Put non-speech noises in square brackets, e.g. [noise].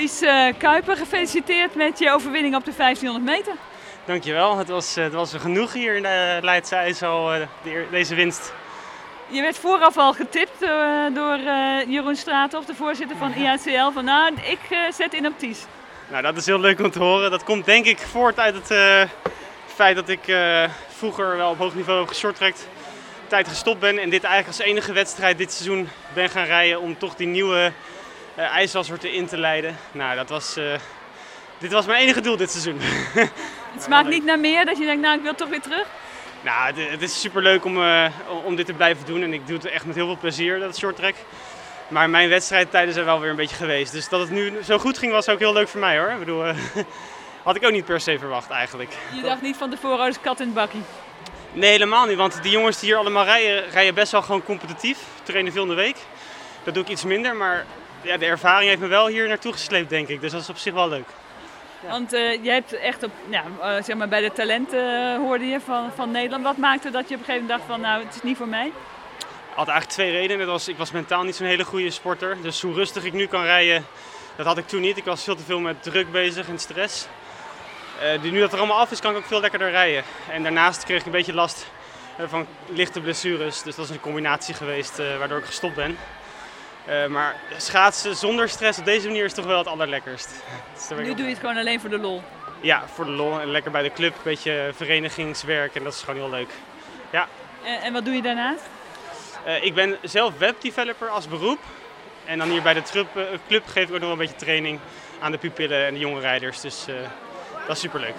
Ties uh, Kuiper, gefeliciteerd met je overwinning op de 1500 meter. Dankjewel, het was, het was genoeg hier in de Leidse IJssel, deze winst. Je werd vooraf al getipt uh, door uh, Jeroen Straathoff, de voorzitter van IACL, van nou, ik uh, zet in op Ties. Nou, dat is heel leuk om te horen. Dat komt denk ik voort uit het feit dat ik vroeger wel op hoog niveau heb geshorttrekt, tijd gestopt ben en dit eigenlijk als enige wedstrijd dit seizoen ben gaan rijden om toch die nieuwe uh, in te leiden. Nou, dat was, dit was mijn enige doel dit seizoen. [laughs] Het smaakt niet naar meer dat je denkt, nou ik wil toch weer terug? Nou, het, is super leuk om, uh, om dit te blijven doen en ik doe het echt met heel veel plezier, dat short track. Maar mijn wedstrijdtijden zijn wel weer een beetje geweest. Dus dat het nu zo goed ging was ook heel leuk voor mij hoor. Ik bedoel, [laughs] had ik ook niet per se verwacht eigenlijk. Je dacht niet van tevoren als kat in het bakkie? Nee, helemaal niet. Want die jongens die hier allemaal rijden, rijden best wel gewoon competitief. Trainen veel in de week. Dat doe ik iets minder, maar ja, de ervaring heeft me wel hier naartoe gesleept denk ik. Dus dat is op zich wel leuk. Want uh, je hebt echt op, ja, uh, zeg maar bij de talenten uh, hoorde je van, van Nederland. Wat maakte dat je op een gegeven moment dacht van nou het is niet voor mij? Ik had eigenlijk twee redenen. Was, ik was mentaal niet zo'n hele goede sporter. Dus hoe rustig ik nu kan rijden, dat had ik toen niet. Ik was veel te veel met druk bezig en stress. nu dat er allemaal af is, kan ik ook veel lekkerder rijden. En daarnaast kreeg ik een beetje last van lichte blessures. Dus dat is een combinatie geweest waardoor ik gestopt ben. Uh, maar schaatsen zonder stress op deze manier is toch wel het allerlekkerst. Dus nu doe je het gewoon alleen voor de lol? Ja, voor de lol. En lekker bij de club, een beetje verenigingswerk en dat is gewoon heel leuk. Ja. En, en wat doe je daarnaast? Uh, ik ben zelf webdeveloper als beroep. En dan hier bij de club, uh, club geef ik ook nog wel een beetje training aan de pupillen en de jonge rijders. Dus dat is superleuk.